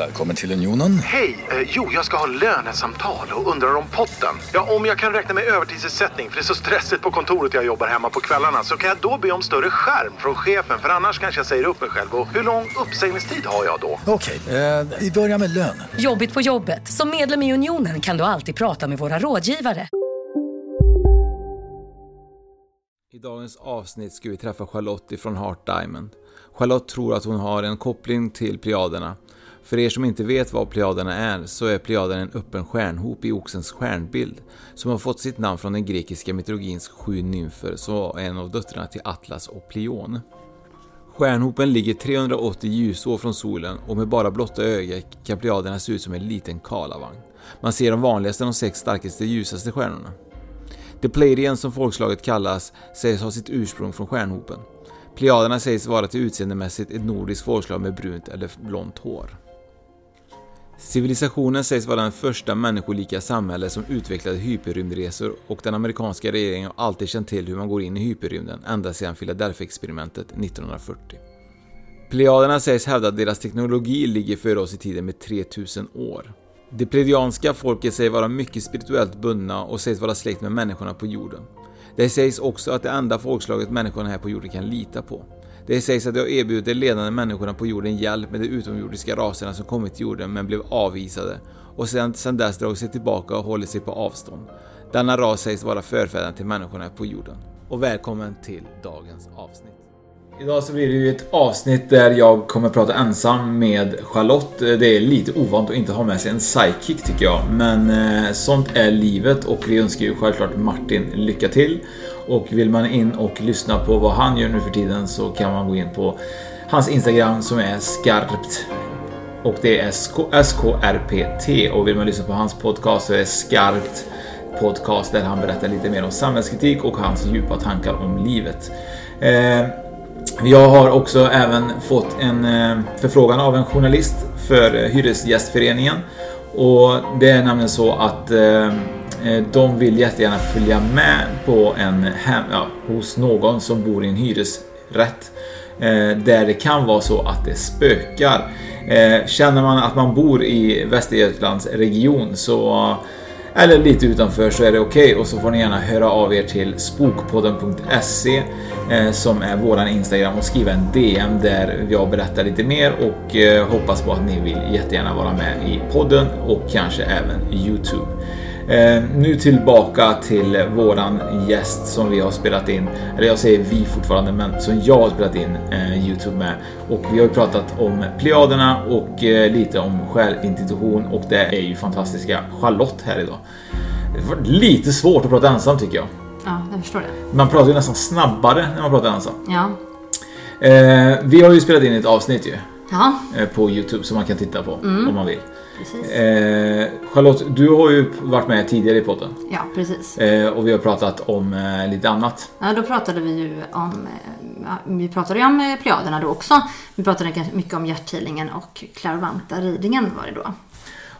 Välkommen till Unionen. Hej! Eh, jo, jag ska ha lönesamtal och undrar om potten. Ja, om jag kan räkna med övertidsersättning för det är så stressigt på kontoret jag jobbar hemma på kvällarna så kan jag då be om större skärm från chefen för annars kanske jag säger upp mig själv. Och hur lång uppsägningstid har jag då? Okej, eh, vi börjar med lön. Jobbigt på jobbet. Som medlem i Unionen kan du alltid prata med våra rådgivare. I dagens avsnitt ska vi träffa Charlotte ifrån Heart Diamond. Charlotte tror att hon har en koppling till Plejaderna. För er som inte vet vad Plejaderna är så är Plejaderna en öppen stjärnhop i Oxens stjärnbild som har fått sitt namn från den grekiska mytologins sju nymfer som var en av döttrarna till Atlas och Pleion. Stjärnhopen ligger 380 ljusår från solen och med bara blotta ögat kan Plejaderna se ut som en liten kalavagn. Man ser de vanligaste, de sex starkaste, ljusaste stjärnorna. The Pleiadians som folkslaget kallas sägs ha sitt ursprung från stjärnhopen. Plejaderna sägs vara till utseendemässigt ett nordiskt folkslag med brunt eller blont hår. Civilisationen sägs vara den första människolika samhälle som utvecklade hyperrymdresor och den amerikanska regeringen har alltid känt till hur man går in i hyperrymden ända sedan Philadelphia-experimentet 1940. Plejaderna sägs hävda att deras teknologi ligger före oss i tiden med 3000 år. Det plejadianska folket sägs vara mycket spirituellt bundna och sägs vara släkt med människorna på jorden. Det sägs också att det enda folkslaget människorna här på jorden kan lita på. Det sägs att de har erbjudit de ledande människorna på jorden hjälp med de utomjordiska raserna som kommit till jorden men blev avvisade och sedan, sedan dess dragit sig tillbaka och hållit sig på avstånd. Denna ras sägs vara förfäderna till människorna på jorden. Och välkommen till dagens avsnitt. Idag så blir det ju ett avsnitt där jag kommer prata ensam med Charlotte. Det är lite ovant att inte ha med sig en psychic tycker jag. Men eh, sånt är livet och vi önskar ju självklart Martin lycka till. Och vill man in och lyssna på vad han gör nu för tiden så kan man gå in på hans Instagram som är skarpt. Och det är SKRPT och vill man lyssna på hans podcast så är det skarpt podcast där han berättar lite mer om samhällskritik och hans djupa tankar om livet. Eh, jag har också även fått en eh, förfrågan av en journalist för eh, Hyresgästföreningen. Och det är nämligen så att eh, Eh, de vill jättegärna följa med på en hem, ja, hos någon som bor i en hyresrätt. Eh, där det kan vara så att det spökar. Eh, känner man att man bor i Västergötlands region så eller lite utanför så är det okej okay. och så får ni gärna höra av er till spokpodden.se som är våran Instagram och skriva en DM där jag berättar lite mer och hoppas på att ni vill jättegärna vara med i podden och kanske även Youtube. Eh, nu tillbaka till våran gäst som vi har spelat in, eller jag säger vi fortfarande, men som jag har spelat in eh, Youtube med. Och vi har ju pratat om Plejaderna och eh, lite om själintuition och det är ju fantastiska Charlotte här idag. Det var lite svårt att prata ensam tycker jag. Ja, jag förstår det. Man pratar ju nästan snabbare när man pratar ensam. Ja. Eh, vi har ju spelat in ett avsnitt ju. Ja. Eh, på Youtube som man kan titta på Mm. om man vill. Precis. Eh, Charlotte, du har ju varit med tidigare i podden. Ja, precis. Eh, och vi har pratat om eh, lite annat. Ja, då pratade vi ju om, eh, vi pratade ju om eh, Plejaderna då också. Vi pratade ganska mycket om hjärthealingen och clairvoyanta readingen var det då.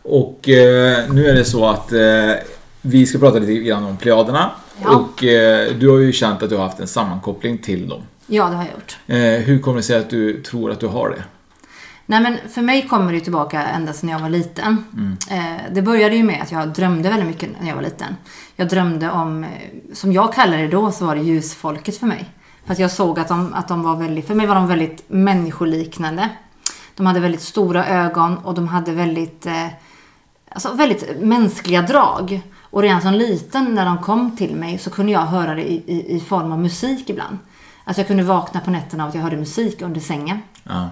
Och eh, nu är det så att vi ska prata lite grann om Plejaderna. Ja. Och du har ju känt att du har haft en sammankoppling till dem. Ja, det har jag gjort. Hur kommer det sig att du tror att du har det? Nej men för mig kommer det tillbaka ända sedan jag var liten. Eh, det började ju med att jag drömde väldigt mycket när jag var liten. Jag drömde om, eh, som jag kallade det då, så var det ljusfolket för mig. För att jag såg att de, att de var väldigt, för mig var de väldigt människoliknande. De hade väldigt stora ögon och de hade väldigt, eh, alltså väldigt mänskliga drag. Och redan som liten när de kom till mig så kunde jag höra det i, i, i form av musik ibland. Alltså jag kunde vakna på nätterna av att jag hörde musik under sängen. Ja.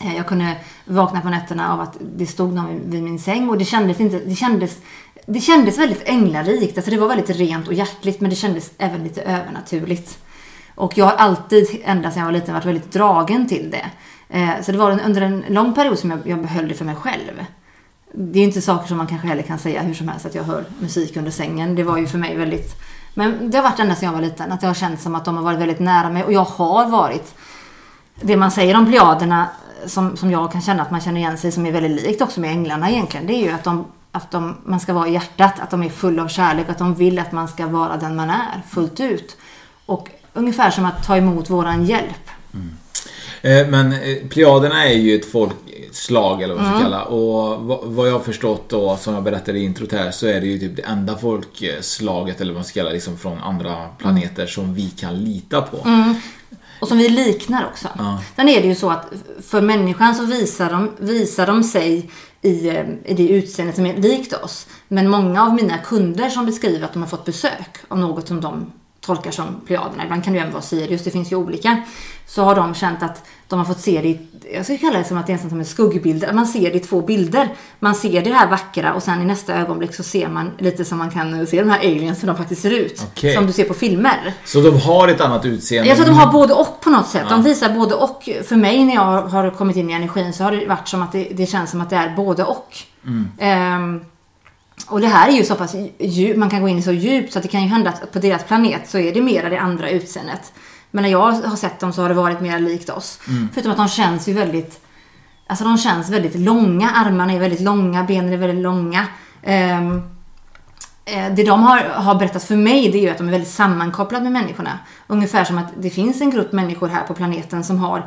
Eh, jag kunde vakna på nätterna av att det stod någon vid- min säng och det kändes inte, det kändes, det kändes väldigt änglarikt. Alltså det var väldigt rent och hjärtligt men det kändes även lite övernaturligt. Och jag har alltid, ända sedan jag var liten, varit väldigt dragen till det. Eh, så det var under en lång period som jag, jag behöll det för mig själv. Det är ju inte saker som man kanske heller kan säga hur som helst att jag hör musik under sängen. Det var ju för mig väldigt... Men det har varit ända sedan jag var liten. Att det har känts som att de har varit väldigt nära mig. Och jag har varit... Det man säger om plejaderna som, som jag kan känna att man känner igen sig som är väldigt likt också med änglarna egentligen. Det är ju att, de, att de, man ska vara i hjärtat. Att de är fulla av kärlek. Att de vill att man ska vara den man är fullt ut. Och ungefär som att ta emot våran hjälp. Eh, Men eh, Plejaderna är ju ett folkslag eller vad man ska kalla Och vad- jag har förstått då som jag berättade i introt här så är det ju typ det enda folkslaget eller vad man ska kalla liksom från andra planeter som vi kan lita på. Och som vi liknar också. Sen är det ju så att för människan så visar de, visar de sig i, eh, i det utseendet som är likt oss. Men många av mina kunder som beskriver att de har fått besök av något som de tolkar som plejaderna, ibland kan det ju även vara Sirius, det finns ju olika. Så har de känt att de har fått se det, i- jag skulle kalla det som att det är som en skuggbild, att man ser det i två bilder. Man ser det här vackra och sen i nästa ögonblick så ser man lite som man kan se de här aliens som de faktiskt ser ut. Okej. Som du ser på filmer. Så de har ett annat utseende. Jag tror att de har både och på något sätt. De visar både och. För mig när jag har kommit in i energin så har det varit som att det, det känns som att det är både och. Ehm, och det här är ju så pass djupt, man kan gå in så djupt så att det kan ju hända att på deras planet så är det mera det andra utseendet. Men när jag har sett dem så har det varit mer likt oss. Förutom att de känns ju väldigt, alltså de känns väldigt långa. Armarna är väldigt långa, benen är väldigt långa. Eh, Det de har, har berättat för mig det är ju att de är väldigt sammankopplade med människorna. Ungefär som att det finns en grupp människor här på planeten som har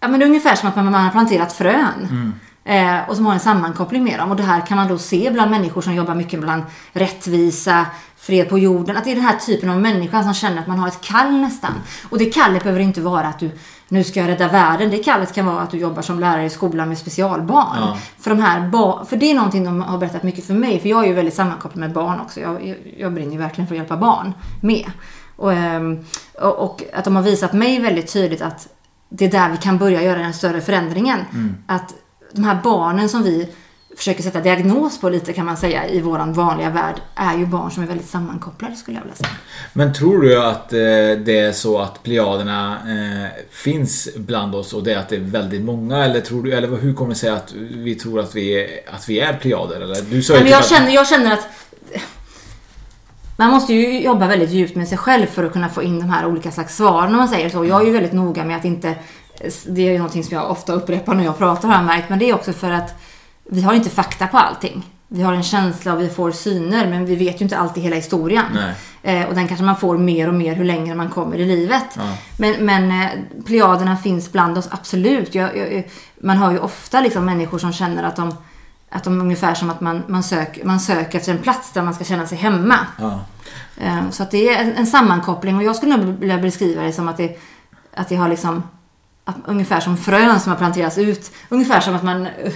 Ja men det är ungefär som att man, man har planterat frön. Eh, och som har en sammankoppling med dem. Och det här kan man då se bland människor som jobbar mycket bland rättvisa, fred på jorden. Att det är den här typen av människa som känner att man har ett kall nästan. Och det kallet behöver inte vara att du nu ska jag rädda världen. Det kallet kan vara att du jobbar som lärare i skolan med specialbarn. För, de här för det är någonting de har berättat mycket för mig. För jag är ju väldigt sammankopplad med barn också. Jag, jag, jag brinner ju verkligen för att hjälpa barn med. Och, ehm, och, och att de har visat mig väldigt tydligt att det är där vi kan börja göra den större förändringen. Att de här barnen som vi försöker sätta diagnos på lite kan man säga i våran vanliga värld är ju barn som är väldigt sammankopplade skulle jag vilja säga. Men tror du att eh, det är så att plejaderna eh, finns bland oss och det är att det är väldigt många? Eller, tror du, eller hur kommer det sig att vi tror att vi att vi är plejader? Eller? Du sa ju Men typ jag, att- känner, jag känner att man måste ju jobba väldigt djupt med sig själv för att kunna få in de här olika slags svaren om man säger så. Jag är ju väldigt noga med att inte, det är ju någonting som jag ofta upprepar när jag pratar har jag märkt, men det är också för att vi har inte fakta på allting. Vi har en känsla och vi får syner, men vi vet ju inte alltid hela historien. Eh, och den kanske man får mer och mer hur längre man kommer i livet. Men, men eh, plejaderna finns bland oss, absolut. Jag, jag, man hör ju ofta liksom människor som känner att de, att de ungefär som att man, man, sök, man söker efter en plats där man ska känna sig hemma. Ja. Eh, Så att det är en, en sammankoppling och jag skulle nog vilja beskriva det som att det, att det har liksom att, ungefär som frön som har planterats ut. Ungefär som att man eh,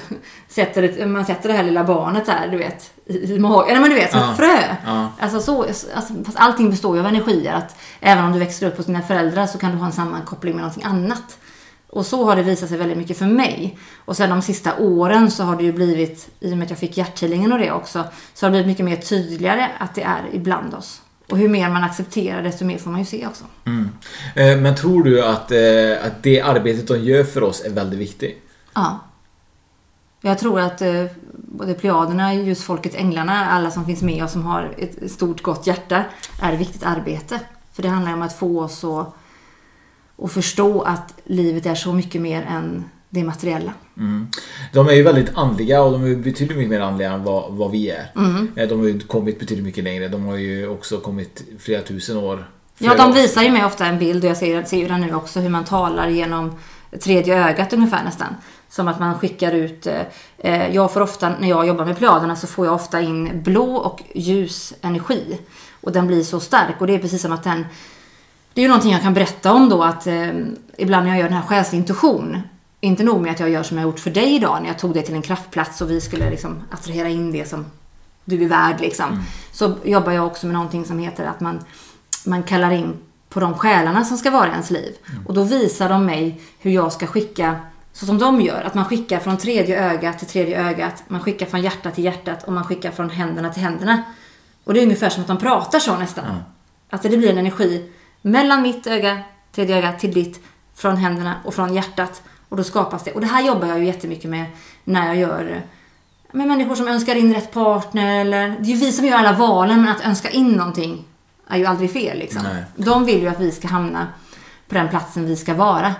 sätter, ett, man sätter det här lilla barnet där, du vet, i, i magen. Nej men du vet, som Ja. ett frö. Ja. Alltså så, alltså, fast allting består ju av energier. Att även om du växer upp hos dina föräldrar så kan du ha en sammankoppling med någonting annat. Och så har det visat sig väldigt mycket för mig. Och sen de sista åren så har det ju blivit, i och med att jag fick hjärthealingen och det också, så har det blivit mycket mer tydligare att det är ibland oss. Och hur mer man accepterar desto mer får man ju se också. Eh, Men tror du att, eh, att det arbetet de gör för oss är väldigt viktigt? Ja. Jag tror att eh, både plejaderna, ljusfolket, änglarna, alla som finns med och som har ett stort gott hjärta är ett viktigt arbete. För det handlar om att få oss att, att förstå att livet är så mycket mer än det materiella. De är ju väldigt andliga och de är betydligt mycket mer andliga än vad, vad vi är. Mm. Eh, De har ju kommit betydligt mycket längre. De har ju också kommit flera tusen år. Ja, före de visar ju mig ofta en bild och jag ser, ser ju den nu också hur man talar genom tredje ögat ungefär nästan. Som att man skickar ut, eh, eh, jag får ofta, när jag jobbar med plejaderna så får jag ofta in blå och ljus energi. Och den blir så stark och det är precis som att den, det är ju någonting jag kan berätta om då att eh, ibland när jag gör den här själslig intuition, inte nog med att jag gör som jag gjort för dig idag när jag tog dig till en kraftplats och vi skulle liksom attrahera in det som du är värd liksom. Så jobbar jag också med någonting som heter att man, man kallar in på de själarna som ska vara i ens liv. Och då visar de mig hur jag ska skicka, så som de gör, att man skickar från tredje ögat till tredje ögat, man skickar från hjärtat till hjärtat och man skickar från händerna till händerna. Och det är ungefär som att de pratar så nästan. Att det blir en energi mellan mitt öga, tredje öga till ditt, från händerna och från hjärtat. Och då skapas det. Och det här jobbar jag ju jättemycket med när jag gör med människor som önskar in rätt partner. Eller, det är ju vi som gör alla valen, men att önska in någonting är ju aldrig fel. Liksom. Nej. De vill ju att vi ska hamna på den platsen vi ska vara.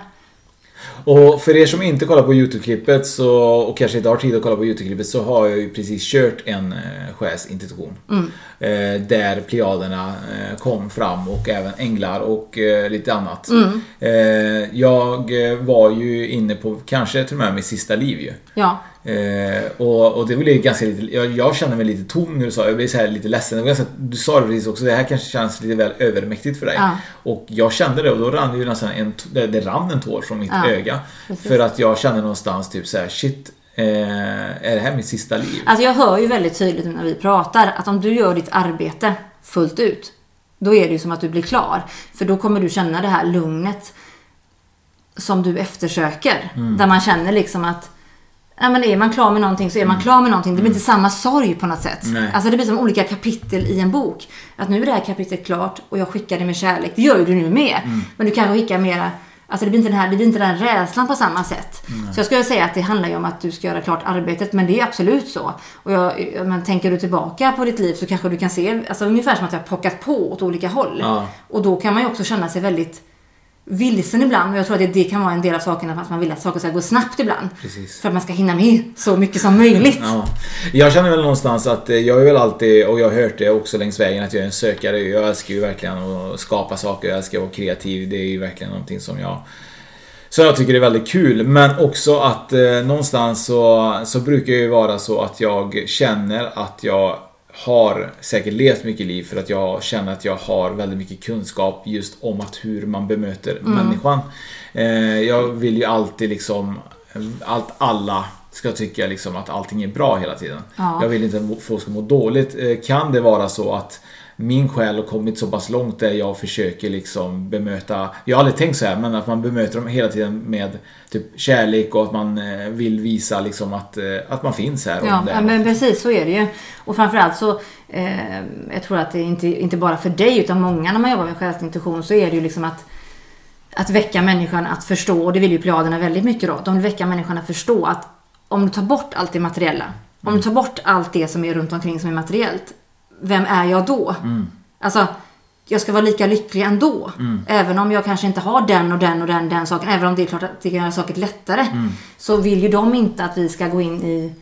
Och för er som inte kollar på YouTube-klippet så, och kanske inte har tid att kolla på YouTube-klippet så har jag ju precis kört en eh, skärsintroduktion. Mm. Eh, där plejaderna eh, kom fram och även änglar och eh, lite annat. Mm. Eh, jag eh, var ju inne på kanske till och med mitt sista liv ju. Ja, Eh, och, och det blev ganska lite, jag, jag kände mig lite tom när du sa Jag blev så här lite ledsen. Det var ganska, du sa det precis också, det här kanske känns lite väl övermäktigt för dig. Ja. Och jag kände det och då rann det ju nästan en, det, det rann en tår från mitt Ja, öga. precis. För att jag kände någonstans typ så här: shit, eh, är det här mitt sista liv? Alltså jag hör ju väldigt tydligt när vi pratar att om du gör ditt arbete fullt ut, då är det ju som att du blir klar. För då kommer du känna det här lugnet som du eftersöker. Mm. Där man känner liksom att Ja, men är man klar med någonting så är man klar med någonting. Det blir inte samma sorg på något sätt. Mm. Nej. Alltså det blir som olika kapitel i en bok. Att nu är det här kapitlet klart och jag skickar det med kärlek. Det gör ju du nu med. Mm. Men du kanske skickar mera Alltså det blir inte den här, det blir inte den rädslan på samma sätt. Så jag skulle säga att det handlar ju om att du ska göra klart arbetet, men det är absolut så. Och jag, men tänker du tillbaka på ditt liv så kanske du kan se, alltså ungefär som att jag har plockat på åt olika håll. Ja. Och då kan man ju också känna sig väldigt vilsen ibland. Och jag tror att det, det kan vara en del av saken, att man vill att saker ska gå snabbt ibland. Precis. För att man ska hinna med så mycket som möjligt. Ja. Jag känner väl någonstans att eh, jag är väl alltid, och jag har hört det också längs vägen, att jag är en sökare. Jag älskar ju verkligen att skapa saker, jag älskar att vara kreativ. Det är ju verkligen någonting som jag som jag tycker är väldigt kul. Men också att eh, någonstans så, så brukar det ju vara så att jag känner att jag har säkert levt mycket liv för att jag känner att jag har väldigt mycket kunskap just om att hur man bemöter människan. Eh, jag vill ju alltid liksom allt alla ska tycka liksom att allting är bra hela tiden. Ja. Jag vill inte att folk ska må dåligt. Eh, Kan det vara så att min själ har kommit så pass långt där jag försöker liksom bemöta, jag har aldrig tänkt så här, men att man bemöter dem hela tiden med typ kärlek och att man eh, vill visa liksom att, eh, att man finns här. Ja, ja, men precis så är det ju. Och framförallt så, eh, jag tror att det inte, inte bara för dig utan många när man jobbar med själsintuition så är det ju liksom att att väcka människan att förstå, och det vill ju plejaderna väldigt mycket då. De vill väcka människan att förstå att om du tar bort allt det materiella, om du tar bort allt det som är runt omkring som är materiellt, vem är jag då? Alltså, jag ska vara lika lycklig ändå. Även om jag kanske inte har den och den och den, den saken. Även om det är klart att det kan göra saker lättare. Så vill ju de inte att vi ska gå in i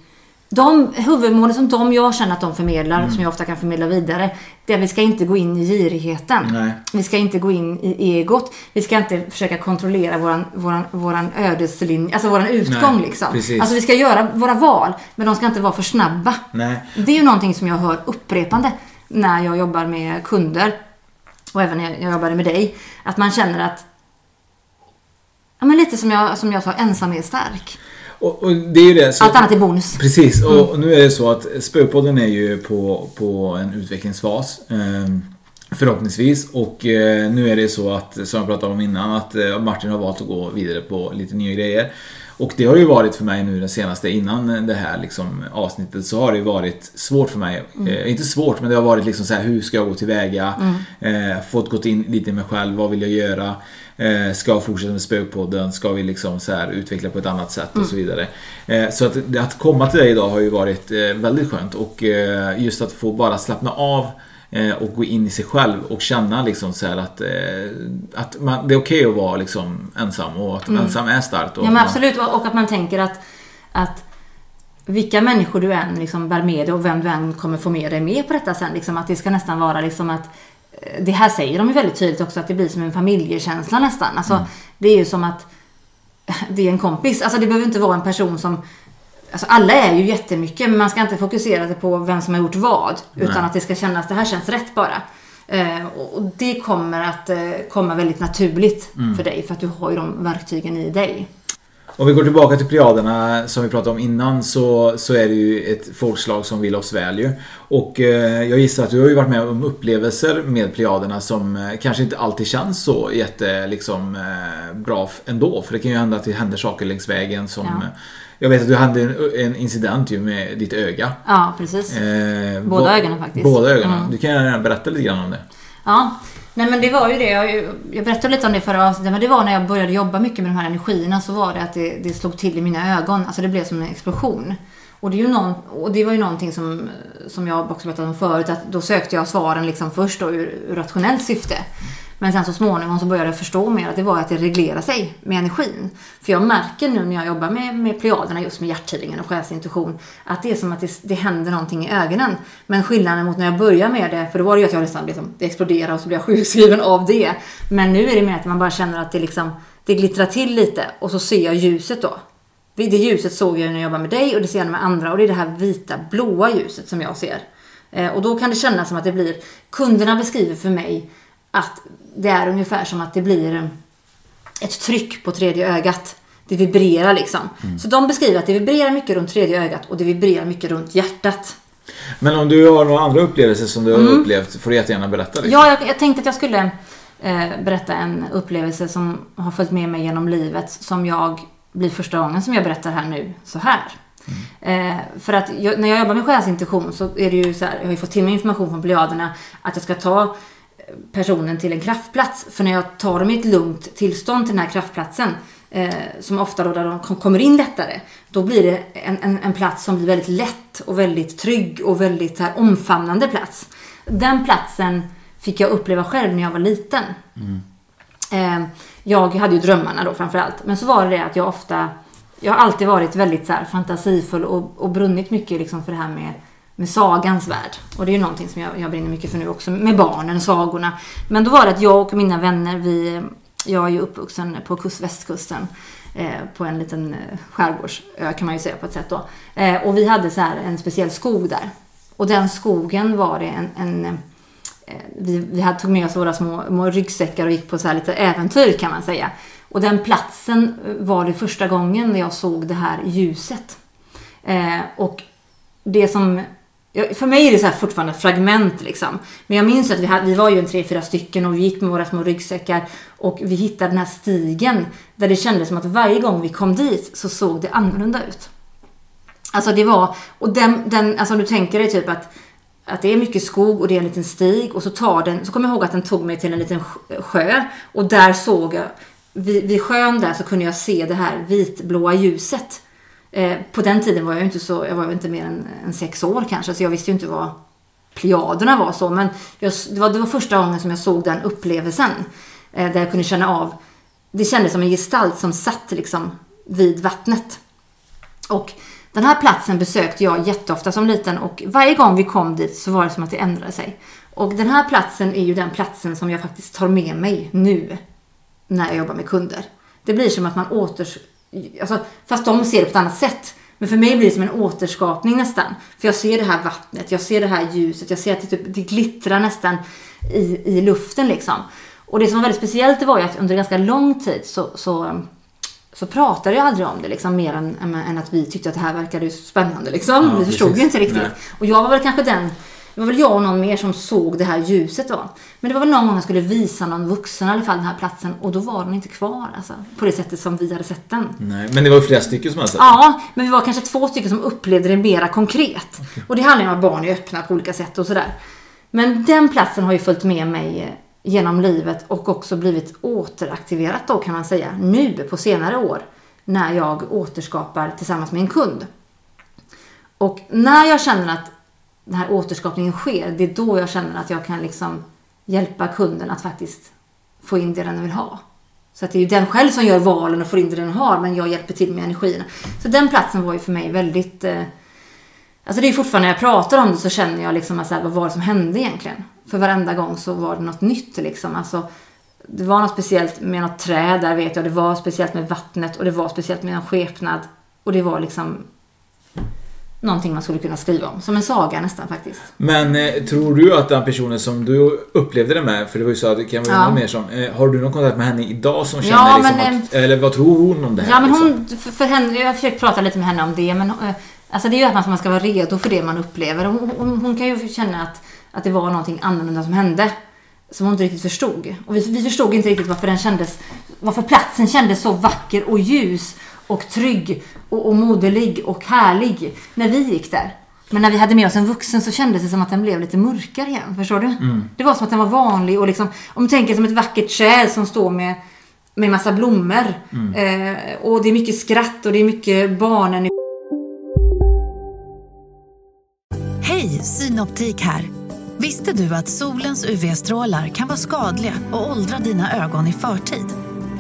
de huvudmålen som de jag känner att de förmedlar, som jag ofta kan förmedla vidare, det är att vi ska inte gå in i girigheten. Nej. Vi ska inte gå in i egot. Vi ska inte försöka kontrollera våran, våran, våran ödeslinje, alltså våran utgång Nej, liksom. precis. Alltså vi ska göra våra val, men de ska inte vara för snabba. Nej. Det är ju någonting som jag hör upprepande när jag jobbar med kunder och även när jag jobbade med dig. Att man känner att Ja, men lite som jag, som jag sa, ensam är stark. Och, och det är ju det. så- Allt annat är bonus. Precis, och och nu är det så att Spökpodden är ju på, på en utvecklingsfas. Eh, förhoppningsvis. Och eh, nu är det så att, som jag pratade om innan, att eh, Martin har valt att gå vidare på lite nya grejer. Och det har ju varit för mig nu den senaste, innan det här liksom, avsnittet, så har det ju varit svårt för mig. Eh, inte svårt, men det har varit liksom så här, hur ska jag gå tillväga? Eh, fått gått in lite i mig själv, vad vill jag göra? Eh, ska jag fortsätta med Spökpodden? Ska vi liksom så här utveckla på ett annat sätt och så vidare. Eh, så att, att komma till dig idag har ju varit eh, väldigt skönt och eh, just att få bara slappna av och gå in i sig själv och känna liksom så att, eh, att man, det är okej att vara liksom ensam och att ensam är starkt. Och Ja men absolut, och att man tänker att, att vilka människor du än liksom bär med dig och vem du än kommer få med dig med på detta sen. Liksom, att det ska nästan vara liksom att eh, det här säger de ju väldigt tydligt också, att det blir som en familjekänsla nästan. Alltså, Det är ju som att det är en kompis. Alltså det behöver inte vara en person som Alltså alla är ju jättemycket, men man ska inte fokusera sig på vem som har gjort vad. Utan Nej. att det ska kännas, det här känns rätt bara. Eh, och det kommer att eh, komma väldigt naturligt för dig, för att du har ju de verktygen i dig. Om vi går tillbaka till plejaderna som vi pratade om innan så, så är det ju ett folkslag som vill oss väl ju. Och eh, jag gissar att du har ju varit med om upplevelser med plejaderna som eh, kanske inte alltid känns så jätte liksom, eh, bra ändå. För det kan ju hända att det händer saker längs vägen som... Ja. Jag vet att du hade en, en incident ju med ditt öga. Ja, precis. Eh, Båda vad- ögonen faktiskt. Båda ögonen. Mm. Du kan gärna berätta lite grann om det. Ja, Nej men det var ju det. Jag, jag berättade lite om det förra avsnittet. Men det var när jag började jobba mycket med de här energierna så var det att det, det slog till i mina ögon. Alltså det blev som en explosion. Och det, är ju någon, och det var ju någonting som, som jag också berättade om förut. Att då sökte jag svaren liksom först då ur, ur rationellt syfte. Men sen så småningom så började jag förstå mer att det var att det reglerar sig med energin. För jag märker nu när jag jobbar med, med plejaderna just med hjärttydningen och själsintuition att det är som att det, det händer någonting i ögonen. Men skillnaden mot när jag började med det, för då var det ju att jag nästan liksom, det exploderade och så blev jag sjukskriven av det. Men nu är det mer att man bara känner att det liksom, det glittrar till lite och så ser jag ljuset då. Det ljuset såg jag när jag jobbade med dig och det ser jag med andra och det är det här vita blåa ljuset som jag ser. Eh, och då kan det kännas som att det blir, kunderna beskriver för mig att det är ungefär som att det blir ett tryck på tredje ögat. Det vibrerar liksom. Mm. Så de beskriver att det vibrerar mycket runt tredje ögat och det vibrerar mycket runt hjärtat. Men om du har några andra upplevelser som du har mm. upplevt får du jättegärna berätta. Liksom. Ja, jag, jag, tänkte att jag skulle eh, berätta en upplevelse som har följt med mig genom livet som jag blir första gången som jag berättar här nu så här. Mm. Eh, för att jag, när jag jobbar med själsintuition så är det ju så här, jag har ju fått till mig information från plejaderna att jag ska ta personen till en kraftplats. För när jag tar dem i ett lugnt tillstånd till den här kraftplatsen, eh, som ofta då där de kommer in lättare, då blir det en, en, en, plats som blir väldigt lätt och väldigt trygg och väldigt här, omfamnande plats. Den platsen fick jag uppleva själv när jag var liten. Mm. Eh, jag hade ju drömmarna då framförallt. Men så var det att jag ofta, jag har alltid varit väldigt så här, fantasifull och, och brunnit mycket liksom för det här med med sagans värld. Och det är ju någonting som jag, jag brinner mycket för nu också, med barnen, sagorna. Men då var det att jag och mina vänner, vi, jag är ju uppvuxen på kust, västkusten. Eh, på en liten eh, skärgårdsö kan man ju säga på ett sätt då. Eh, och vi hade så här en speciell skog där. Och den skogen var det en, en eh, vi, vi hade tog med oss våra små, små ryggsäckar och gick på så här lite äventyr kan man säga. Och den platsen eh, var det första gången jag såg det här ljuset. Eh, och det som för mig är det så här fortfarande fragment liksom. Men jag minns att vi, hade, vi var ju en tre, fyra stycken och vi gick med våra små ryggsäckar och vi hittade den här stigen där det kändes som att varje gång vi kom dit så såg det annorlunda ut. Alltså det var, och den, den alltså om du tänker dig typ att, att det är mycket skog och det är en liten stig och så tar den, så kommer jag ihåg att den tog mig till en liten sjö och där såg jag, vid, vid sjön där så kunde jag se det här vitblåa ljuset Eh, på den tiden var jag inte så, jag var inte mer än, än sex år kanske, så jag visste ju inte vad plejaderna var så. Men jag, det, var, det var första gången som jag såg den upplevelsen. Eh, där jag kunde känna av, det kändes som en gestalt som satt liksom vid vattnet. Och den här platsen besökte jag jätteofta som liten och varje gång vi kom dit så var det som att det ändrade sig. Och den här platsen är ju den platsen som jag faktiskt tar med mig nu när jag jobbar med kunder. Det blir som att man åter, Alltså, fast de ser det på ett annat sätt. Men för mig blir det som en återskapning nästan. För jag ser det här vattnet, jag ser det här ljuset, jag ser att det, typ, det glittrar nästan i, i luften liksom. Och det som var väldigt speciellt det var ju att under ganska lång tid så, så, så pratade jag aldrig om det liksom mer än, än att vi tyckte att det här verkade spännande liksom. Ja, vi förstod ju inte riktigt. Nej. Och jag var väl kanske den det var väl jag och någon mer som såg det här ljuset då. Men det var väl någon gång jag skulle visa någon vuxen i alla fall den här platsen och då var den inte kvar alltså. På det sättet som vi hade sett den. Nej, men det var flera stycken som hade sett den? Ja, men vi var kanske två stycken som upplevde det mera konkret. Okay. Och det handlar ju om att barn är öppna på olika sätt och sådär. Men den platsen har ju följt med mig genom livet och också blivit återaktiverat då kan man säga nu på senare år. När jag återskapar tillsammans med en kund. Och när jag känner att den här återskapningen sker, det är då jag känner att jag kan liksom hjälpa kunden att faktiskt få in det den vill ha. Så att det är ju den själv som gör valen och får in det den har, men jag hjälper till med energierna. Så den platsen var ju för mig väldigt... Eh, alltså det är fortfarande när jag pratar om det så känner jag liksom att så här, vad var det som hände egentligen? För varenda gång så var det något nytt liksom. Alltså, det var något speciellt med något träd där vet jag. Det var speciellt med vattnet och det var speciellt med en skepnad. Och det var liksom någonting man skulle kunna skriva om. Som en saga nästan faktiskt. Men eh, tror du att den personen som du upplevde det med, för det var ju så att det kan vara ja. mer som, eh, har du någon kontakt med henne idag som känner ja, liksom men, att, eller vad tror hon om det här? Ja men hon, liksom? för, för henne, jag har försökt prata lite med henne om det men eh, Alltså det är ju att man ska vara redo för det man upplever. Hon, hon, hon kan ju känna att, att det var någonting annorlunda som hände. Som hon inte riktigt förstod. Och vi, vi förstod inte riktigt varför den kändes, varför platsen kändes så vacker och ljus och trygg och, och moderlig och härlig när vi gick där. Men när vi hade med oss en vuxen så kändes det som att den blev lite mörkare igen. Förstår du? Mm. Det var som att den var vanlig och liksom, om du tänker som ett vackert träd som står med, med massa blommor. Mm. Eh, och det är mycket skratt och det är mycket barnen. Hej, Synoptik här. Visste du att solens UV-strålar kan vara skadliga och åldra dina ögon i förtid?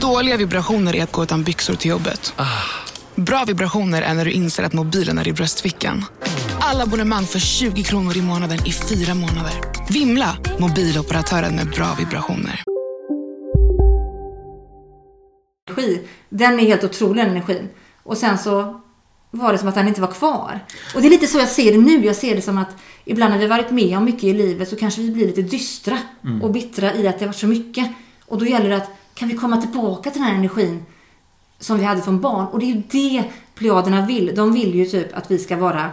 Dåliga vibrationer är att gå utan byxor till jobbet. Bra vibrationer är när du inser att mobilen är i bröstfickan. Alla abonnemang för 20 kronor i månaden i fyra månader. Vimla! Mobiloperatören med bra vibrationer. energi. Den är helt otrolig den energin. Och sen så var det som att den inte var kvar. Och det är lite så jag ser det nu. Jag ser det som att ibland när vi varit med om mycket i livet så kanske vi blir lite dystra Mm. och bittra i att det har varit så mycket. Och då gäller det att kan vi komma tillbaka till den här energin som vi hade som barn? Och det är ju det plejaderna vill. De vill ju typ att vi ska vara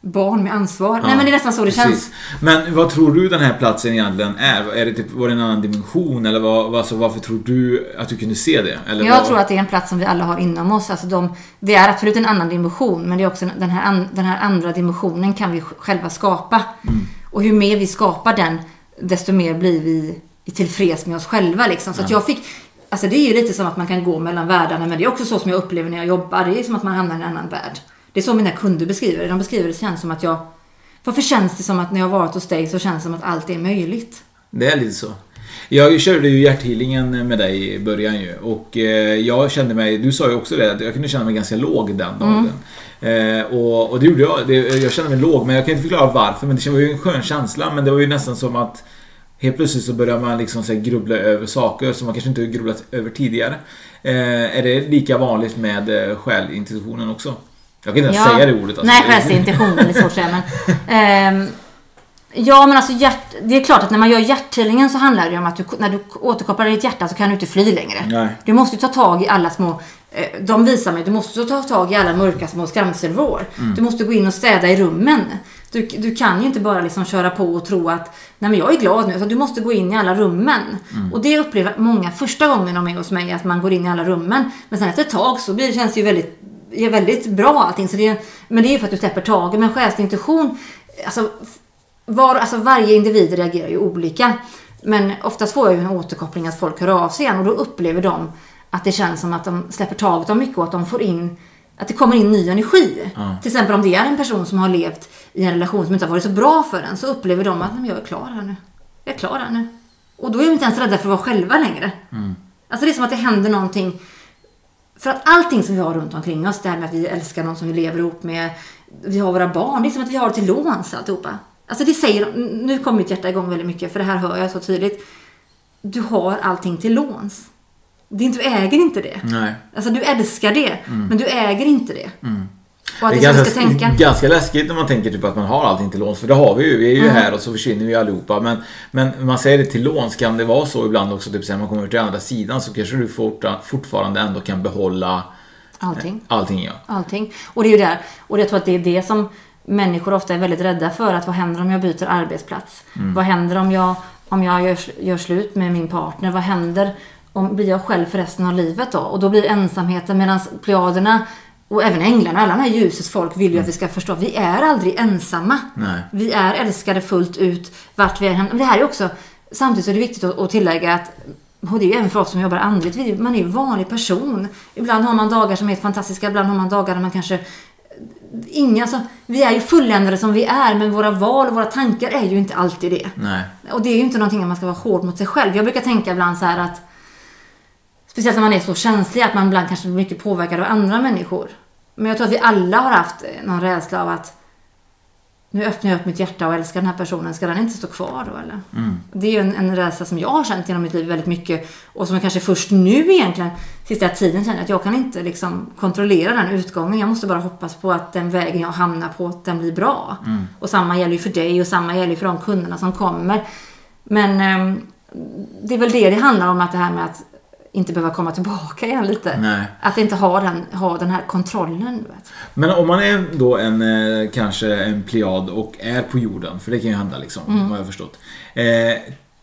barn med ansvar. Nej men det är nästan så det precis. känns. Men vad tror du den här platsen egentligen är? är det typ, var det en annan dimension? Eller vad, alltså, varför tror du att du kunde se det? Eller Jag vad? tror att det är en plats som vi alla har inom oss. Alltså de, det är absolut en annan dimension, men det är också den här, den här andra dimensionen kan vi själva skapa. Och hur mer vi skapar den, desto mer blir vi tillfreds med oss själva. Liksom. Så att Ja. jag fick, alltså det är ju lite som att man kan gå mellan världarna, men det är också så som jag upplever när jag jobbar. Det är som att man hamnar i en annan värld. Det är så mina kunder beskriver det. De beskriver det känns som att jag... Varför känns det som att när jag har varit hos dig så känns det som att allt är möjligt? Det är lite så. Jag körde ju hjärthealingen med dig i början ju och eh, jag kände mig, du sa ju också det, att jag kunde känna mig ganska låg den dagen. Eh, och, och det gjorde jag. Jag kände mig låg men jag kan inte förklara varför men det var ju en skön känsla men det var ju nästan som att Helt plötsligt så börjar man liksom så grubbla över saker som man kanske inte har grubblat över tidigare. Eh, är det lika vanligt med eh, själintuitionen också? Jag kan inte ens säga det ordet. alltså. Nej, svårt att säga. Men, ehm, ja, men alltså hjärt, det är klart att när man gör hjärthealingen så handlar det om att du, när du återkopplar ditt hjärta så kan du inte fly längre. Nej. Du måste ta tag i alla små... eh, De visar mig, du måste ta tag i alla mörka små skrämselvår. Mm. Du måste gå in och städa i rummen. Du, du kan ju inte bara liksom köra på och tro att nej men jag är glad nu. Så du måste gå in i alla rummen. Mm. Och det upplever många första gången de är hos mig, att man går in i alla rummen. Men sen efter ett tag så blir, känns det ju väldigt, är väldigt bra allting. Så det, men det är ju för att du släpper taget. Men själsintuition, alltså, var, alltså varje individ reagerar ju olika. Men oftast får jag ju en återkoppling att folk hör av sig igen och då upplever de att det känns som att de släpper taget om mycket och att de får in att det kommer in ny energi. Ja. Till exempel om det är en person som har levt i en relation som inte har varit så bra för en så upplever de att "Nej, men jag är klar här nu. Jag är klar här nu. Och då är de inte ens rädda för att vara själva längre. Alltså det är som att det händer någonting. För att allting som vi har runt omkring oss, det här med att vi älskar någon som vi lever ihop med, vi har våra barn, det är som att vi har det till låns alltihopa. Alltså det säger, nu kommer mitt hjärta igång väldigt mycket för det här hör jag så tydligt. Du har allting till låns. Du äger inte det. Nej. Alltså du älskar det, Mm. men du äger inte det. Mm. Och att det är ganska, ska tänka. ganska läskigt när man tänker typ att man har allting till låns. För det har vi ju. Vi är ju Mm. här och så försvinner vi allihopa. Men, men man säger det till låns. Kan det vara så ibland också? Typ så när man kommer till andra sidan så kanske du fortfarande ändå kan behålla Allting. allting. Ja. Allting. Och det är ju där. Och jag tror att det är det som människor ofta är väldigt rädda för. Att vad händer om jag byter arbetsplats? Mm. Vad händer om jag, om jag gör, gör slut med min partner? Vad händer om blir jag själv för resten av livet då? Och då blir ensamheten medan plejaderna och även änglarna, alla de här ljusets folk vill ju att vi ska förstå. Vi är aldrig ensamma. Nej. Vi är älskade fullt ut vart vi är det här är också, samtidigt så är det viktigt att, att tillägga att och det är ju även för oss som jobbar andligt. Man är ju en vanlig person. Ibland har man dagar som är helt fantastiska. Ibland har man dagar där man kanske... Inga, alltså, vi är ju fulländade som vi är. Men våra val och våra tankar är ju inte alltid det. Nej. Och det är ju inte någonting att man ska vara hård mot sig själv. Jag brukar tänka ibland så här att... Speciellt när man är så känslig. Att man ibland kanske blir mycket påverkad av andra människor. Men jag tror att vi alla har haft någon rädsla av att nu öppnar jag upp mitt hjärta och älskar den här personen. Ska den inte stå kvar då eller? Mm. Det är ju en, en rädsla som jag har känt genom mitt liv väldigt mycket. Och som jag kanske först nu egentligen, sista tiden känner att jag kan inte liksom kontrollera den utgången. Jag måste bara hoppas på att den vägen jag hamnar på, att den blir bra. Mm. Och samma gäller ju för dig och samma gäller ju för de kunderna som kommer. Men ehm, det är väl det det handlar om, att det här med att inte behöva komma tillbaka igen lite. Nej. Att inte ha den, ha den här kontrollen. Du vet. Men om man är då en eh, kanske en pliad och är på jorden, för det kan ju hända liksom, Mm. har jag förstått. Eh,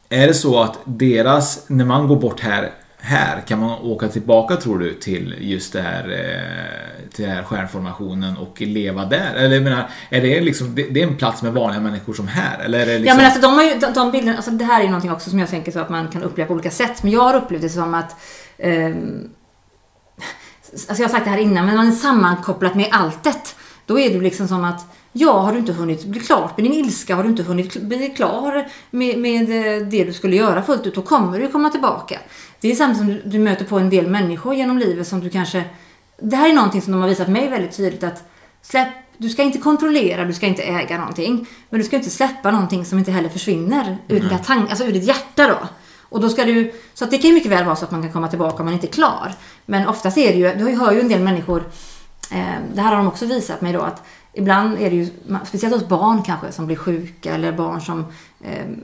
är det så att deras, när man går bort här, här kan man åka tillbaka tror du till just det här, eh, till den här stjärnformationen och leva där? Eller jag menar, är det liksom, det, är en plats med vanliga människor som här? Eller är det liksom... Ja men alltså de, har ju, de, de bilderna, alltså det här är ju någonting också som jag tänker så att man kan uppleva på olika sätt. Men jag har upplevt det som att ehm, Alltså jag har sagt det här innan, men man är sammankopplat med alltet. Då är det liksom som att Ja, har du inte hunnit bli klart med din ilska, har du inte hunnit bli klar med, med eh, det du skulle göra fullt ut, då kommer du komma tillbaka. Det är samtidigt som du, du möter på en del människor genom livet som du kanske... Det här är någonting som de har visat mig väldigt tydligt att släpp, du ska inte kontrollera, du ska inte äga någonting. Men du ska inte släppa någonting som inte heller försvinner ur, Mm. tank, alltså ur ditt hjärta då. Och då ska du, så att det kan ju mycket väl vara så att man kan komma tillbaka om man inte är klar. Men oftast är det ju, du hör ju en del människor, eh, det här har de också visat mig då, att ibland är det ju, speciellt hos barn kanske, som blir sjuka eller barn som,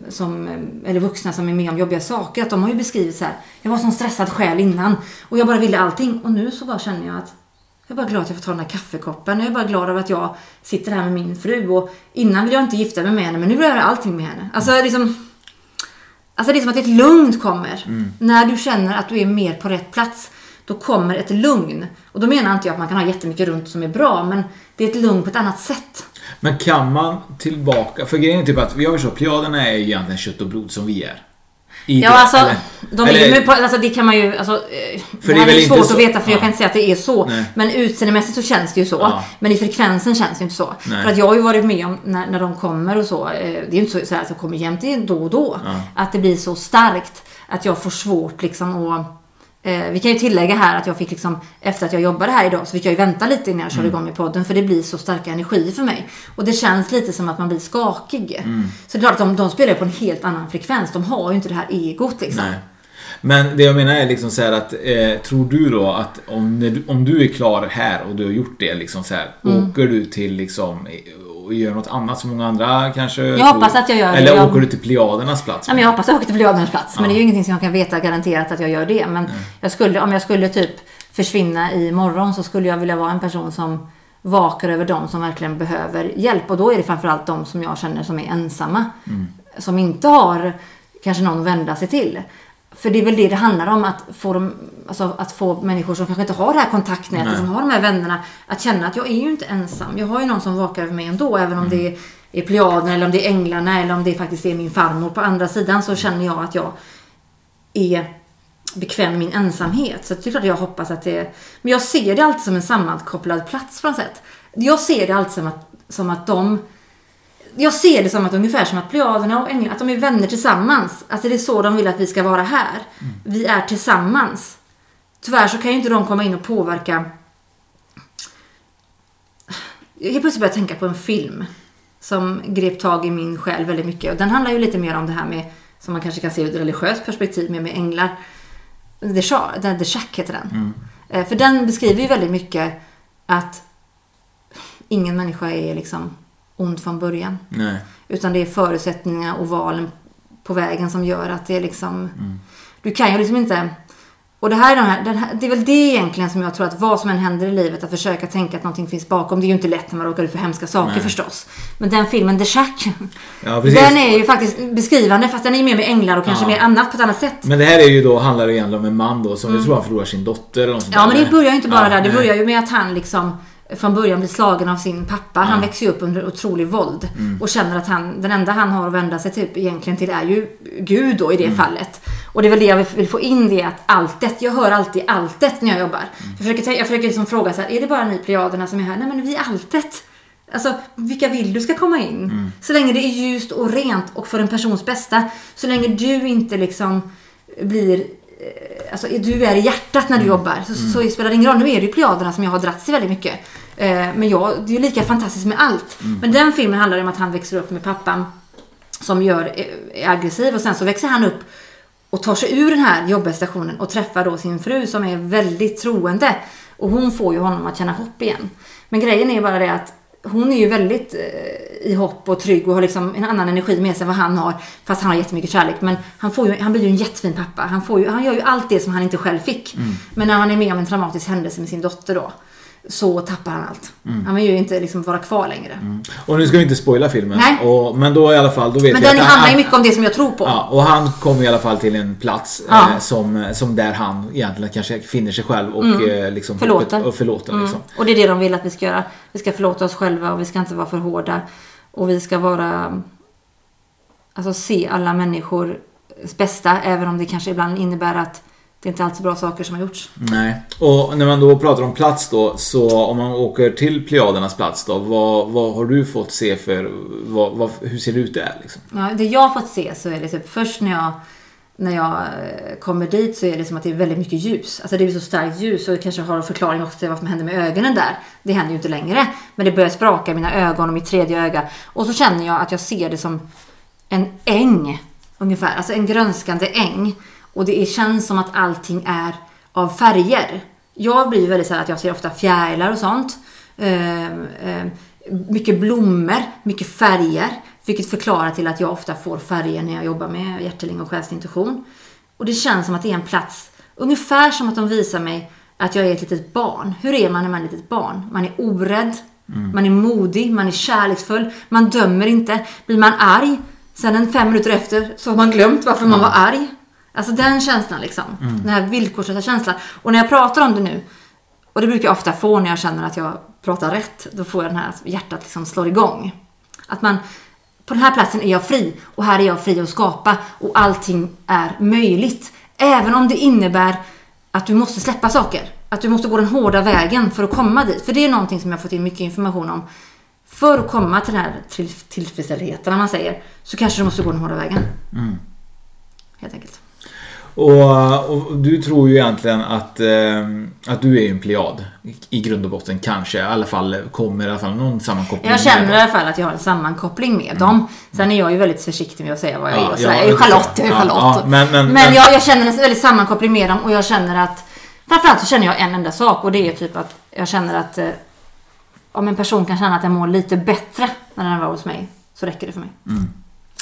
som eh, eller vuxna som är med om jobbiga saker, att de har ju beskrivit så här, jag var sån stressad själ innan och jag bara ville allting och nu så bara känner jag att jag är bara glad att jag får ta den här kaffekoppen. Jag är bara glad över att jag sitter här med min fru. Och innan ville jag inte gifta mig med henne, men nu vill jag göra allting med henne. Alltså, liksom, alltså det är som att ett lugn kommer. Mm. När du känner att du är mer på rätt plats, då kommer ett lugn. Och då menar inte jag att man kan ha jättemycket runt som är bra, men det är ett lugn på ett annat sätt. Men kan man tillbaka, för grejen är typ att vi har ju så, pliaderna är ju egentligen kött och blod som vi är. I Ja, det- alltså, eller- de är, eller- ju på, alltså det kan man ju, alltså, eh, För det det är här är, ju inte svårt så- att veta för jag ja. kan inte säga att det är så. Nej. Men utseendemässigt så känns det ju så. Ja. Men i frekvensen känns det inte så. Nej. För att jag har ju varit med om när, när de kommer och så, eh, det är ju inte så, så här att jag kommer jämt det är då och då. Ja. Att det blir så starkt att jag får svårt liksom att Eh, vi kan ju tillägga här att jag fick liksom, efter att jag jobbade här idag så fick jag ju vänta lite innan jag körde Mm. igång med podden för det blir så starka energier för mig. Och det känns lite som att man blir skakig. Mm. Så det är klart att de, de spelar på en helt annan frekvens. De har ju inte det här egot liksom. Nej. Men det jag menar är liksom så att eh, Tror du då att om, om du är klar här och du har gjort det liksom så här, Mm. Åker du till liksom och gör något annat som många andra kanske Jag hoppas att jag gör det. Eller Jag- åker du till Plejadernas plats? Ja, men jag hoppas att jag åker till Plejadernas plats. Men Ja. det är ju ingenting som jag kan veta garanterat att jag gör det. Men jag skulle, om jag skulle typ försvinna imorgon så skulle jag vilja vara en person som vakar över de som verkligen behöver hjälp. Och då är det framförallt de som jag känner som är ensamma. Mm. Som inte har kanske någon att vända sig till. För det är väl det det handlar om, att få, dem, alltså att få människor som kanske inte har det här kontaktnätet, Nej. som har de här vännerna, att känna att jag är ju inte ensam. Jag har ju någon som vakar över mig ändå, även om det är Plejaderna eller om det är Änglarna eller om det faktiskt är min farmor på andra sidan så känner jag att jag är bekväm med min ensamhet. Så det är klart jag hoppas att det Men jag ser det alltid som en sammankopplad plats på något sätt. Jag ser det alltid som att, som att de jag ser det som att ungefär som att Plejaderna och Änglarna, att de är vänner tillsammans. Alltså det är så de vill att vi ska vara här. Vi är tillsammans. Tyvärr så kan ju inte de komma in och påverka. Jag helt plötsligt började tänka på en film som grep tag i min själ väldigt mycket. Och den handlar ju lite mer om det här med, som man kanske kan se ur ett religiöst perspektiv, med, med änglar. The, Shack, The Shack heter den. Mm. Eh, För den beskriver ju väldigt mycket att ingen människa är liksom ond från början. Nej. Utan det är förutsättningar och valen på vägen som gör att det är liksom... Mm. Du kan ju liksom inte... Och det här, är de här, den här, det är väl det egentligen som jag tror att vad som än händer i livet, att försöka tänka att någonting finns bakom. Det är ju inte lätt när man råkar ut för hemska saker Nej. förstås. Men den filmen The Shack, Ja, den är ju faktiskt beskrivande fast den är ju mer med änglar och kanske Ja. mer annat på ett annat sätt. Men det här är ju då, handlar det egentligen om en man då som Mm. jag tror han förlorar sin dotter eller något sånt Ja där. men det börjar ju inte bara Ja, där. Det börjar ju med att han liksom från början blir slagen av sin pappa. Han växer ju upp under otrolig våld. Mm. Och känner att han, den enda han har att vända sig typ egentligen till är ju Gud då i det Mm. fallet. Och det är väl det jag vill, få in det att alltet, jag hör alltid alltet när jag jobbar. Mm. Jag försöker, jag försöker liksom fråga så här, är det bara ni plejaderna som är här? Nej men vi är alltet. Alltså vilka vill du ska komma in? Mm. Så länge det är ljust och rent och för en persons bästa. Så länge du inte liksom blir Alltså du är i hjärtat när du Mm. jobbar. Så, så spelar det ingen roll. Nu är det ju plejaderna som jag har dratt sig väldigt mycket. Eh, men jag, det är ju lika fantastiskt med allt. Men den filmen handlar om att han växer upp med pappan som gör, är aggressiv och sen så växer han upp och tar sig ur den här jobbiga stationen och träffar då sin fru som är väldigt troende. Och hon får ju honom att känna hopp igen. Men grejen är bara det att hon är ju väldigt eh, i hopp och trygg och har liksom en annan energi med sig än vad han har. Fast han har jättemycket kärlek. Men han, får ju, han blir ju en jättefin pappa. Han, får ju, han gör ju allt det som han inte själv fick. Mm. Men när han är med om en traumatisk händelse med sin dotter då. Så tappar han allt. Mm. Han vill ju inte liksom vara kvar längre. Och nu ska vi inte spoila filmen. Nej. Och, men då i alla fall, då vet Men den att handlar han, ju mycket om det som jag tror på. Ja, och han kommer i alla fall till en plats Ja. eh, som, som där han egentligen kanske finner sig själv och Mm. eh, liksom Förlåter. och förlåter. Mm. Liksom. Och det är det de vill att vi ska göra. Vi ska förlåta oss själva och vi ska inte vara för hårda. Och vi ska vara... Alltså se alla människors bästa. Även om det kanske ibland innebär att det inte alltid är bra saker som har gjorts. Nej. Och när man då pratar om plats då, så om man åker till Plejadernas plats då, vad, vad har du fått se för, vad, vad, hur ser det ut där liksom? Ja, det jag har fått se så är det typ först när jag när jag eh, kommer dit så är det som att det är väldigt mycket ljus. Alltså det är så starkt ljus och det kanske har en förklaring också till vad som händer med ögonen där. Det händer ju inte längre. Men det börjar spraka i mina ögon och mitt tredje öga. Och så känner jag att jag ser det som en äng ungefär. Alltså en grönskande äng. Och det känns som att allting är av färger. Jag blir väldigt så här att jag ser ofta fjärilar och sånt. Eh, eh, mycket blommor, mycket färger. Vilket förklarar till att jag ofta får färger när jag jobbar med hjärteling och själsintuition. Och det känns som att det är en plats, ungefär som att de visar mig att jag är ett litet barn. Hur är man när man är ett litet barn? Man är orädd, man är modig, man är kärleksfull, man dömer inte. Blir man arg, sen en fem minuter efter så har man glömt varför man var arg. Alltså den känslan liksom. Mm. Den här villkorslösa känslan. Och när jag pratar om det nu, och det brukar jag ofta få när jag känner att jag pratar rätt, då får jag den här hjärtat liksom slår igång. Att man, på den här platsen är jag fri och här är jag fri att skapa och allting är möjligt. Även om det innebär att du måste släppa saker. Att du måste gå den hårda vägen för att komma dit. För det är någonting som jag fått in mycket information om. För att komma till den här till, tillfredsställheten, när man säger, så kanske du måste gå den hårda vägen. Mm. Helt enkelt. Och, och du tror ju egentligen att, eh, att du är en plejad i- grund och botten kanske. I alla fall kommer i alla fall någon sammankoppling Jag känner i alla fall att jag har en sammankoppling med dem. Sen är jag ju väldigt försiktig med att säga vad jag Mm. Ja, är. och sådär. ja, jag är Charlotte, jag är. Charlotte. Ja, ja, men- men- men men- jag, jag känner en väldigt sammankoppling med dem och jag känner att Framförallt så känner jag en enda sak och det är typ att jag känner att eh, om en person kan känna att den mår lite bättre när den var hos mig så räcker det för mig. Mm.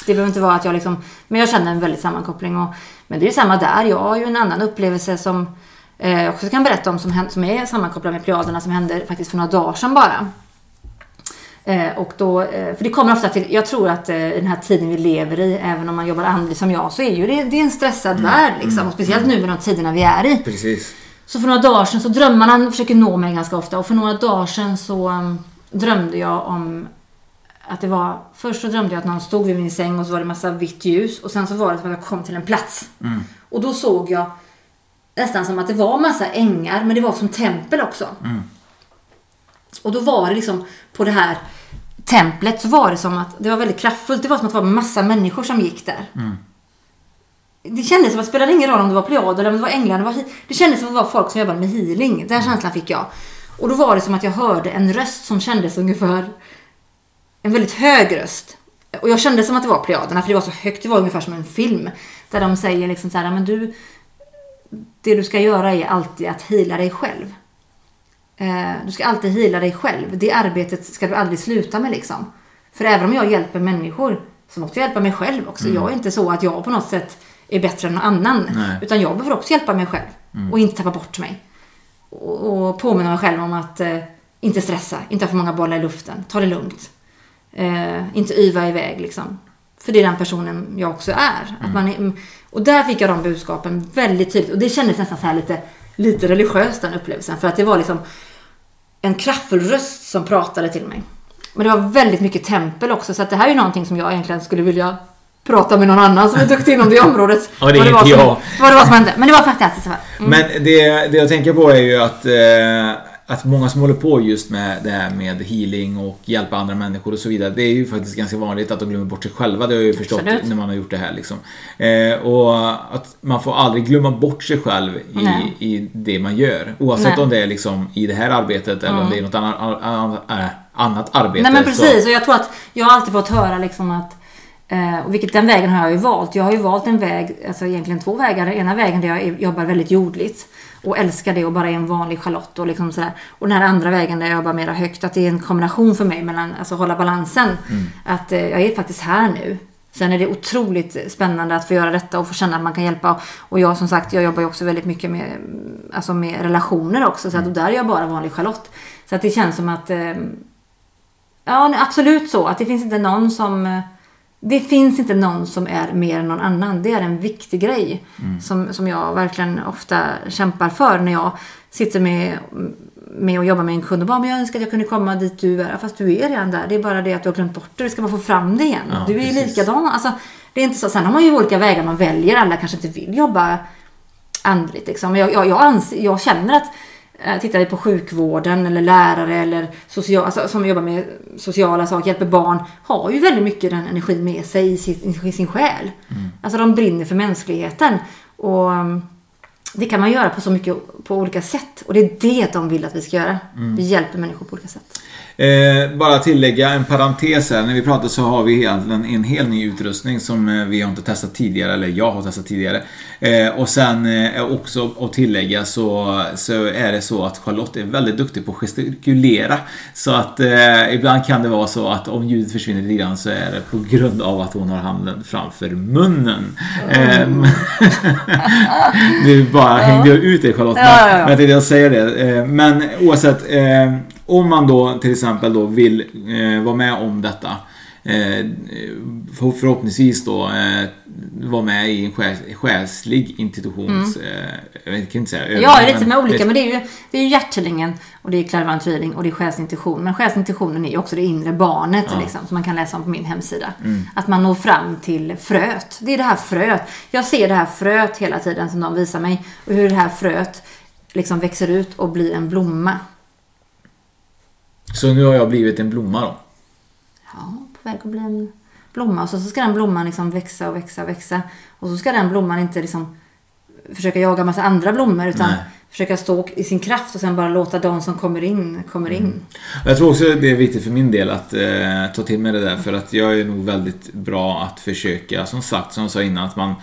Det behöver inte vara att jag liksom, men jag känner en väldigt sammankoppling. Och, men det är ju samma där. Jag har ju en annan upplevelse som eh, jag också kan berätta om som, som är sammankopplad med Plejaderna som hände faktiskt för några dagar sedan bara. Eh, och då, eh, för det kommer ofta till, jag tror att eh, i den här tiden vi lever i, även om man jobbar andligt som jag, så är ju det, det är en stressad värld liksom. Och speciellt nu med de tiderna vi är i. Precis. Så för några dagar sedan så drömmarna försöker nå mig ganska ofta och för några dagar sedan så um, drömde jag om att det var, först så drömde jag att någon stod vid min säng och så var det massa vitt ljus och sen så var det som att jag kom till en plats. Mm. Och då såg jag nästan som att det var massa ängar men det var som tempel också. Mm. Och då var det liksom på det här templet så var det som att det var väldigt kraftfullt. Det var som att det var massa människor som gick där. Mm. Det kändes som att det spelade ingen roll om det var plejader eller om det var änglar. Det, var, det kändes som att det var folk som jobbade med healing. Den känslan fick jag. Och då var det som att jag hörde en röst som kändes ungefär en väldigt hög röst. Och jag kände som att det var plejaderna för det var så högt. Det var ungefär som en film. Där de säger liksom så här, men du, det du ska göra är alltid att hila dig själv. Eh, du ska alltid hila dig själv. Det arbetet ska du aldrig sluta med liksom. För även om jag hjälper människor så måste jag hjälpa mig själv också. Mm. Jag är inte så att jag på något sätt är bättre än någon annan. Nej. Utan jag behöver också hjälpa mig själv. Mm. Och inte tappa bort mig. Och, och påminna mig själv om att eh, inte stressa, inte ha för många bollar i luften. Ta det lugnt. Eh, inte yva iväg liksom. För det är den personen jag också är. Att man är och där fick jag de budskapen väldigt tydligt. Och det kändes nästan så här lite, lite religiöst den upplevelsen. För att det var liksom en kraftfull röst som pratade till mig. Men det var väldigt mycket tempel också. Så att det här är ju någonting som jag egentligen skulle vilja prata med någon annan som är duktig inom det området. Ja, det är inte jag. som, vad det var som hände. Men det var fantastiskt. Mm. Men det, det jag tänker på är ju att, eh, att många som håller på just med det här med healing och hjälpa andra människor och så vidare. Det är ju faktiskt ganska vanligt att de glömmer bort sig själva. Det har jag ju förstått Absolut. när man har gjort det här liksom. Eh, och att man får aldrig glömma bort sig själv i, i det man gör. Oavsett Nej. om det är liksom i det här arbetet eller om Mm. det är något annat, annat, annat arbete. Nej men så- precis och jag tror att jag har alltid fått höra liksom att eh, och vilket den vägen har jag ju valt. Jag har ju valt en väg, alltså egentligen två vägar. Den ena vägen där jag jobbar väldigt jordligt och älskar det och bara är en vanlig Charlotte och liksom sådär. Och den här andra vägen där jag jobbar mera högt. Att det är en kombination för mig mellan, alltså hålla balansen. Att eh, jag är faktiskt här nu. Sen är det otroligt spännande att få göra detta och få känna att man kan hjälpa. Och jag som sagt, jag jobbar ju också väldigt mycket med, alltså med relationer också. Så att, och där är jag bara vanlig Charlotte. Så att det känns som att eh, Ja, absolut så. Att det finns inte någon som... Det finns inte någon som är mer än någon annan. Det är en viktig grej. Mm. Som, som jag verkligen ofta kämpar för när jag sitter med, med och jobbar med en kund och bara, men jag önskar att jag kunde komma dit du är. Fast du är redan där. Det är bara det att du har glömt bort det. Du ska bara få fram det igen. Ja, du är ju precis. likadan. Alltså, det är inte så. Sen har man ju olika vägar man väljer. Alla kanske inte vill jobba andligt. Liksom. Jag, jag, jag, anser, jag känner att Tittar vi på sjukvården eller lärare eller social, alltså, som jobbar med sociala saker, hjälper barn, har ju väldigt mycket den energin med sig i sin, i sin själ. Alltså de brinner för mänskligheten. Och um, det kan man göra på så mycket på olika sätt. Och det är det de vill att vi ska göra. Mm. Vi hjälper människor på olika sätt. Eh, bara tillägga en parentes här. När vi pratar så har vi egentligen en hel ny utrustning som eh, vi har inte testat tidigare, eller jag har testat tidigare. Eh, och sen eh, också att tillägga så, så är det så att Charlotte är väldigt duktig på att gestikulera. Så att eh, ibland kan det vara så att om ljudet försvinner lite grann så är det på grund av att hon har handen framför munnen. Eh, nu bara hängde jag ut dig Charlotte. Ja, ja, ja. Men jag tänkte jag säga det. Eh, Men oavsett, eh, om man då till exempel då vill eh, vara med om detta. eh, för- Förhoppningsvis då eh, vara med i en själs- själslig institutions... Mm. eh, Jag kan inte säga Ja, övning, lite med olika. det- Men det är ju, det är ju hjärthälingen och det är reading och det är själsintuition. Men själsintuitionen är ju också det inre barnet Ja. liksom, som man kan läsa om på min hemsida. Mm. Att man når fram till fröet. Det är det här fröet. Jag ser det här fröet hela tiden som de visar mig. Och hur det här fröet liksom växer ut och blir en blomma. Så nu har jag blivit en blomma då. Ja, på väg att bli en blomma. Och så, ska den blomman liksom växa och växa och växa. Och så ska den blomman inte liksom försöka jaga massa andra blommor utan Nej. försöka stå i sin kraft och sen bara låta de som kommer in, kommer in. Jag tror också det är viktigt för min del att eh, ta till mig det där för att jag är nog väldigt bra att försöka, som sagt, som jag sa innan, att man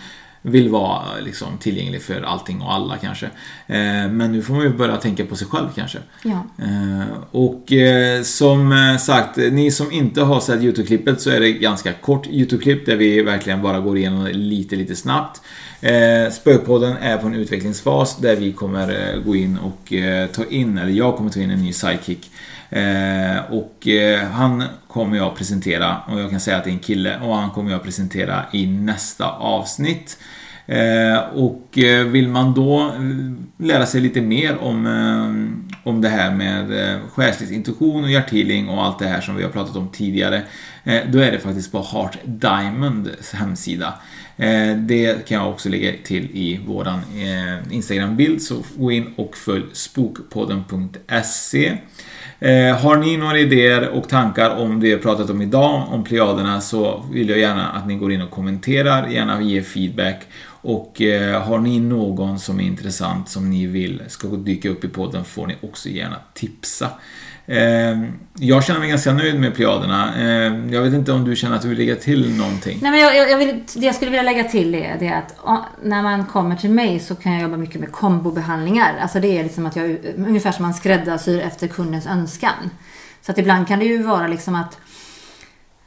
vill vara liksom, tillgänglig för allting och alla kanske. Eh, men nu får man ju börja tänka på sig själv kanske. Ja. Eh, och eh, som sagt, ni som inte har sett YouTube-klippet så är det ganska kort YouTube-klipp där vi verkligen bara går igenom det lite, lite snabbt. Eh, Spökpodden är på en utvecklingsfas där vi kommer eh, gå in och eh, ta in, eller jag kommer ta in en ny sidekick. Eh, och eh, han kommer jag presentera, och jag kan säga att det är en kille, och han kommer jag presentera i nästa avsnitt. Eh, och eh, vill man då eh, lära sig lite mer om, eh, om det här med eh, själslig intuition och hjärthealing och allt det här som vi har pratat om tidigare. Eh, då är det faktiskt på Heart Diamonds hemsida. Eh, det kan jag också lägga till i våran eh, Instagram-bild så gå in och följ spokpodden.se eh, har ni några idéer och tankar om det vi har pratat om idag, om Plejaderna, så vill jag gärna att ni går in och kommenterar, gärna ge feedback. Och har ni någon som är intressant som ni vill ska dyka upp i podden får ni också gärna tipsa. Ehm, jag känner mig ganska nöjd med Plejaderna. Ehm, jag vet inte om du känner att du vill lägga till någonting? Nej, men jag, jag, jag vill, det jag skulle vilja lägga till är det att när man kommer till mig så kan jag jobba mycket med kombobehandlingar. Alltså det är liksom att jag, ungefär som man skräddarsyr efter kundens önskan. Så att ibland kan det ju vara liksom att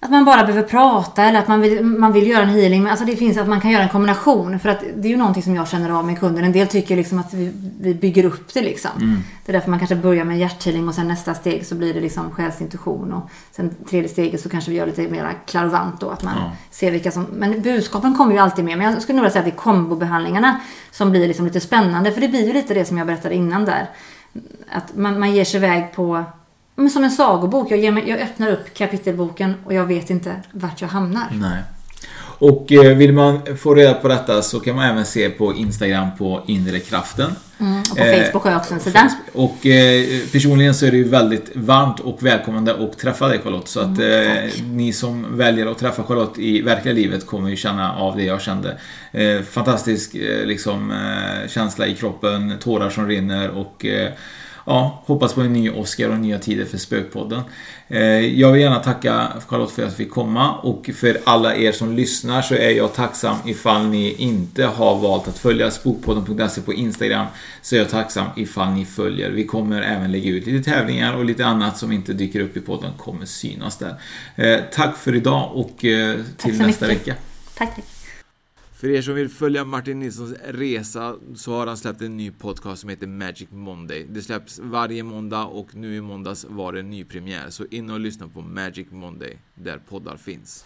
att man bara behöver prata eller att man vill, man vill göra en healing. Men alltså det finns att man kan göra en kombination. För att det är ju någonting som jag känner av med kunden. En del tycker liksom att vi, vi bygger upp det liksom. Mm. Det är därför man kanske börjar med hjärthealing och sen nästa steg så blir det liksom själsintuition. Och sen tredje steget så kanske vi gör lite mer klarvant då. Att man Ja. ser vilka som... Men budskapen kommer ju alltid med. Men jag skulle nog vilja säga att det är kombobehandlingarna som blir liksom lite spännande. För det blir ju lite det som jag berättade innan där. Att man, man ger sig iväg på... Men som en sagobok. Jag, ger mig, jag öppnar upp kapitelboken och jag vet inte vart jag hamnar. Nej. Och eh, vill man få reda på detta så kan man även se på Instagram på Inre Kraften. Mm, och på Facebook har jag också en sida. Och eh, personligen så är det ju väldigt varmt och välkomnande att träffa dig Charlotte. Så att Mm, eh, ni som väljer att träffa Charlotte i verkliga livet kommer ju känna av det jag kände. Eh, fantastisk eh, liksom, eh, känsla i kroppen, tårar som rinner och eh, ja, hoppas på en ny Oscar och nya tider för Spökpodden. Eh, jag vill gärna tacka Charlotte för att jag fick komma och för alla er som lyssnar så är jag tacksam ifall ni inte har valt att följa spokpodden.se på Instagram så är jag tacksam ifall ni följer. Vi kommer även lägga ut lite tävlingar och lite annat som inte dyker upp i podden kommer synas där. Eh, tack för idag och eh, till nästa mycket. vecka. Tack, tack. För er som vill följa Martin Nilssons resa så har han släppt en ny podcast som heter Magic Monday. Det släpps varje måndag och nu i måndags var det ny premiär. Så in och lyssna på Magic Monday där poddar finns.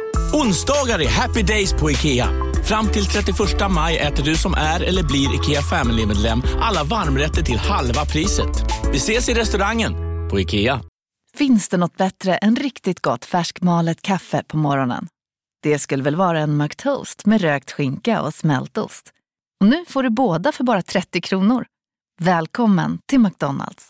Onsdagar är happy days på IKEA. Fram till 31 maj äter du som är eller blir IKEA Family-medlem alla varmrätter till halva priset. Vi ses i restaurangen på IKEA. Finns det något bättre än riktigt gott färskmalet kaffe på morgonen? Det skulle väl vara en McToast med rökt skinka och smältost. Och nu får du båda för bara 30 kronor. Välkommen till McDonalds.